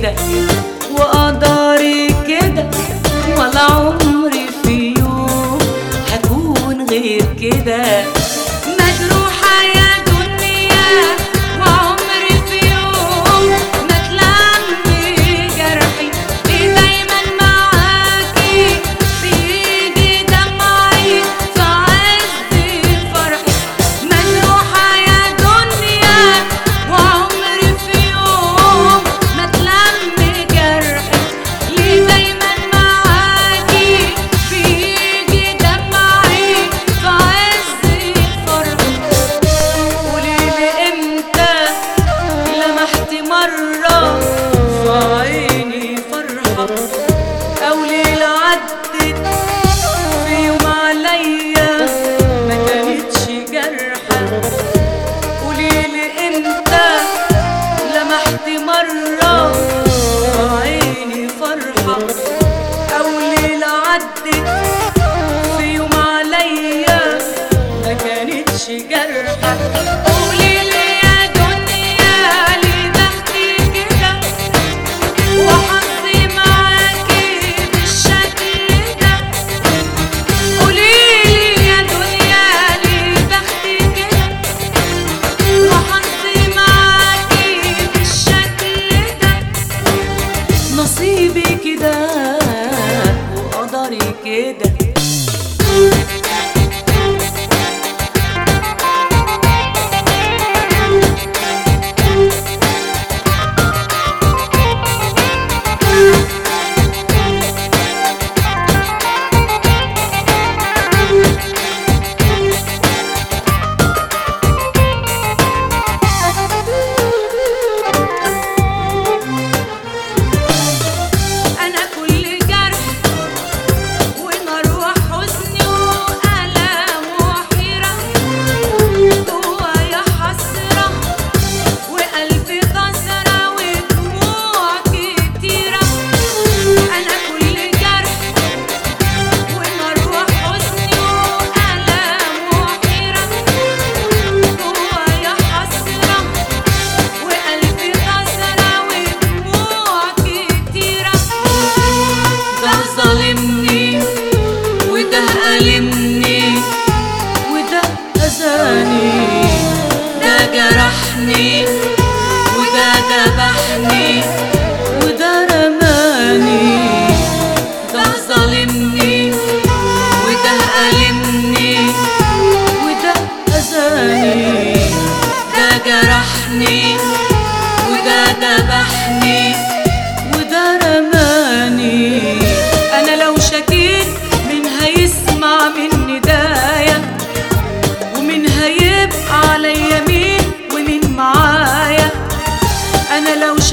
كده وقدري كده ولا عمري في يوم هكون غير كده. يفرش جرحك يا دنيا لي ضغطي كده. وحظي معاكي بالشكل ده. قولي يا دنيا لي ضغطي كده. وحظي معاكي بالشكل ده. نصيبي كده وقدري كده. sunny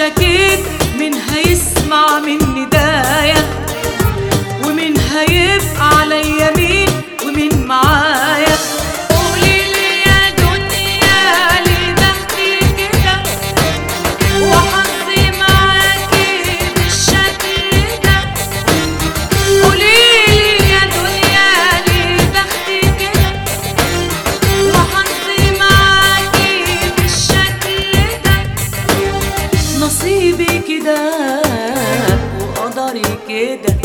شكيت من هيسمع مني نصيبي كده وقدري كده.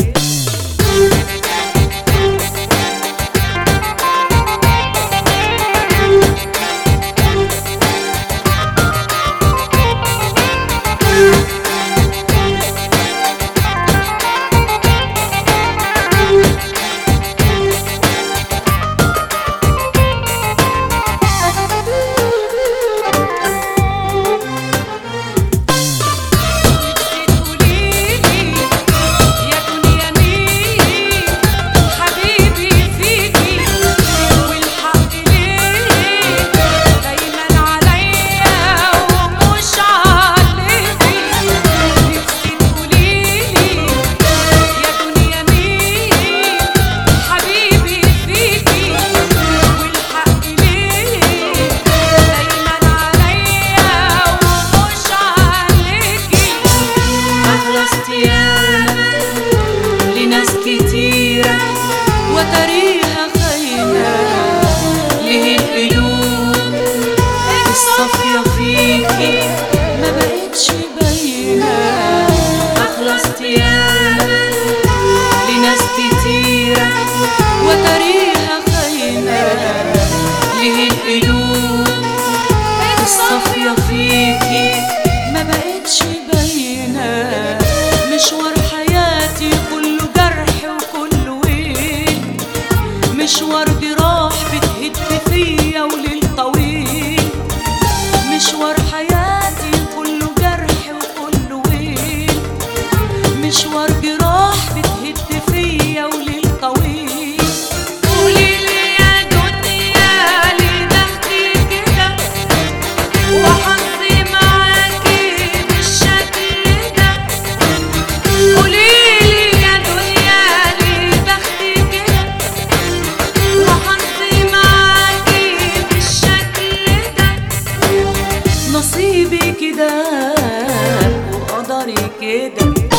miłosierdzie. كده وقدري كده